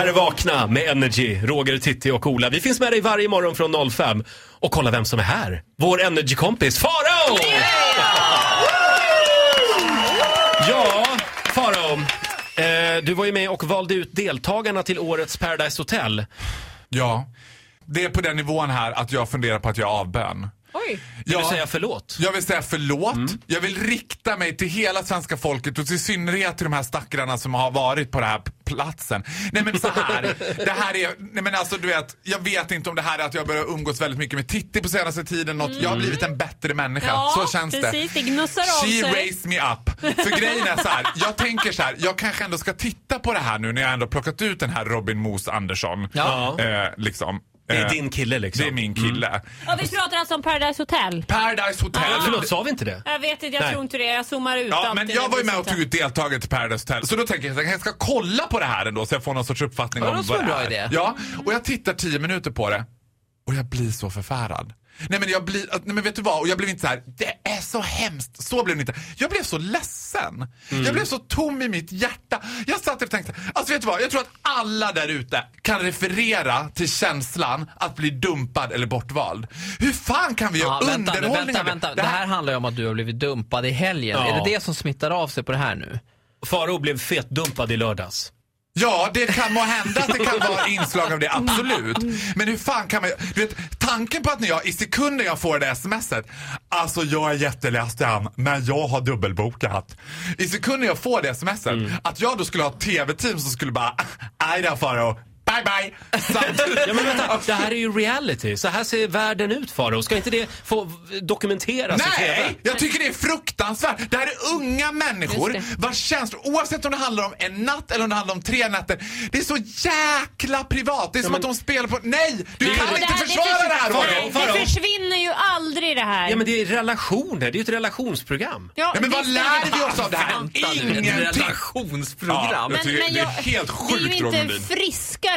här är Vakna med Energy, Roger, Titti och Ola. Vi finns med dig varje morgon från 05. Och kolla vem som är här. Vår Energy-kompis Farao! Ja, Farao. Eh, du var ju med och valde ut deltagarna till årets Paradise Hotel. Ja. Det är på den nivån här att jag funderar på att jag avbön. Oj. Vill Ja. du säga förlåt? Jag vill säga förlåt. Jag vill rikta mig till hela svenska folket och i synnerhet till de här stackarna som har varit på den här platsen. Nej men så här. det här är, nej men alltså du vet, jag vet inte om det här är att jag börjar umgås väldigt mycket med Titti på senaste tiden. Något, Jag har blivit en bättre människa. Ja, så känns precis. det. Det gnussar av She sig. raised me up. För grejen är så här, jag tänker så här, jag kanske ändå ska titta på det här nu när jag ändå plockat ut den här Robin Moos Andersson. Ja. Eh, liksom. Det är Eh, din kille liksom. Det är min kille. Ja, vi pratar alltså om Paradise Hotel. Paradise Hotel. Förlåt, sa vi inte det? Jag vet inte, jag Nej. tror inte det. Jag zoomar ut Ja, men jag var ju med och tog ut deltagare till Paradise Hotel. Så då tänker jag att jag ska kolla på det här ändå så jag får någon sorts uppfattning Ja, om vad det bra är. idé. Ja, och jag tittar tio minuter på det och jag blir så förfärad. Nej men jag blir, nej men vet du vad? Och jag blev inte så här, det är så hemskt. Så blev det inte. Jag blev så ledsen. Jag blev så tom i mitt hjärta. Jag satt och tänkte, alltså vet du vad? Jag tror att alla där ute kan referera till känslan att bli dumpad eller bortvald. Hur fan kan vi göra Ja, vänta, underhållning vänta, av det? vänta. Det här handlar ju om att du har blivit dumpad i helgen. Ja. Är det det som smittar av sig på det här nu? Farao blev fetdumpad i lördags. Ja, det kan må hända att det kan vara inslag av det, absolut. Men hur fan kan man... Du vet, tanken på att när jag i sekunden jag får det där smset, alltså jag är jätteledsen, men jag har dubbelbokat. I sekunden jag får det smset, att jag då skulle ha ett tv-team som skulle bara, aj då Faro, bye bye. Samtidigt. Ja men vänta, det här är ju reality. Så här ser världen ut Farao. Ska inte det få dokumenteras i TV? Nej, jag tycker det är fruktansvärt. Det här är unga människor vars känslor, oavsett om det handlar om en natt eller om det handlar om tre nätter, det är så jäkla privat. Det är som men- att de spelar på... Nej! Du Ja, kan men inte här- försvara det här förs- Roger! Nej, Farao. Det försvinner ju aldrig det här. Ja men det är relationer, det är ju ett relationsprogram. Ja, Ja, men vad lär vi oss av det här? Ingenting! relationsprogram. Ja, Men, tycker men det är jag, helt det sjukt, är ju inte Nordin.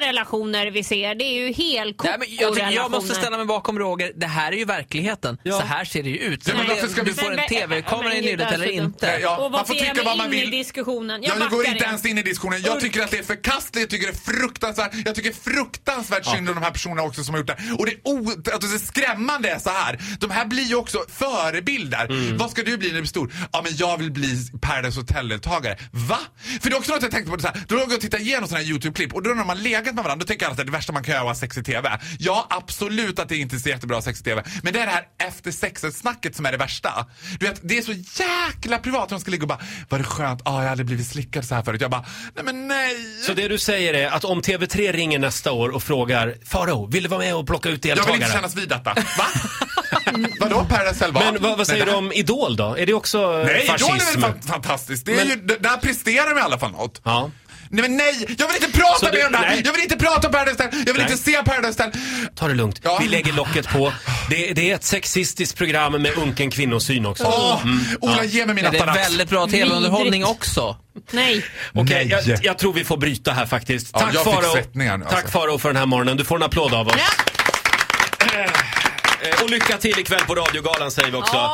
Relationer vi ser. Det är ju helkoko Nej, men jag, tycker, jag måste relationer. ställa mig bakom Roger. Det här är ju verkligheten. Ja. Så här ser det ju ut. Ja, men varför ska du får en tv-kamera i nyllet eller inte. Ja, Och man får tycka vad man vill. i diskussionen? Jag, Jag går inte ens in i diskussionen. Jag tycker att det är förkastligt, jag tycker det är fruktansvärt. Jag tycker fruktansvärt synd om de här personerna också som har gjort det. Och det, är o, att det är skrämmande är så här. De här blir ju också förebilder. Mm. Vad ska du bli när du blir stor? Ja men jag vill bli Paradise Hotel-deltagare. Va? För det är också något jag tänkte på. Så här, då låg jag och tittade igenom sådana här YouTube-klipp och då när de har legat med varandra då tänker jag att det värsta man kan göra är att ha sex i TV. Ja absolut att det inte är så jättebra sex i TV. Men det är det här efter sexet-snacket som är det värsta. Du vet, det är så jäkla privat. De ska ligga och bara, var det skönt? Ja, jag hade blivit slickad så här förut. Jag bara, nej men nej. Så det du säger är att om TV3 ringer nästa år och frågar Farao, vill du vara med och plocka ut Jag deltagare? vill inte kännas vid detta. Va? Vadå Paradise Hotel? Men vad, vad säger Nej, du om Idol då? Är det också eh, Nej, Idol är fascism? väl fa- fantastiskt. Det är Men- ju, där presterar de i alla fall något. Ja. Nej men nej, jag vill inte prata Så du- mer om det här! nej. Jag vill inte prata om Paradise Hotel! Jag vill Nej. inte se Paradise Hotel! Ta det lugnt. Ja. Vi lägger locket på. Det, det är ett sexistiskt program med unken kvinnosyn också. Åh, Mm. Ola ge mig min Men det är väldigt bra tv-underhållning också. Nej. Okej, Nej. jag, jag tror vi får bryta här faktiskt. Ja, Tack svettningar nu, Tack alltså. Farao för den här morgonen. Du får en applåd av oss. Eh, Och lycka till ikväll på radiogalan säger vi också.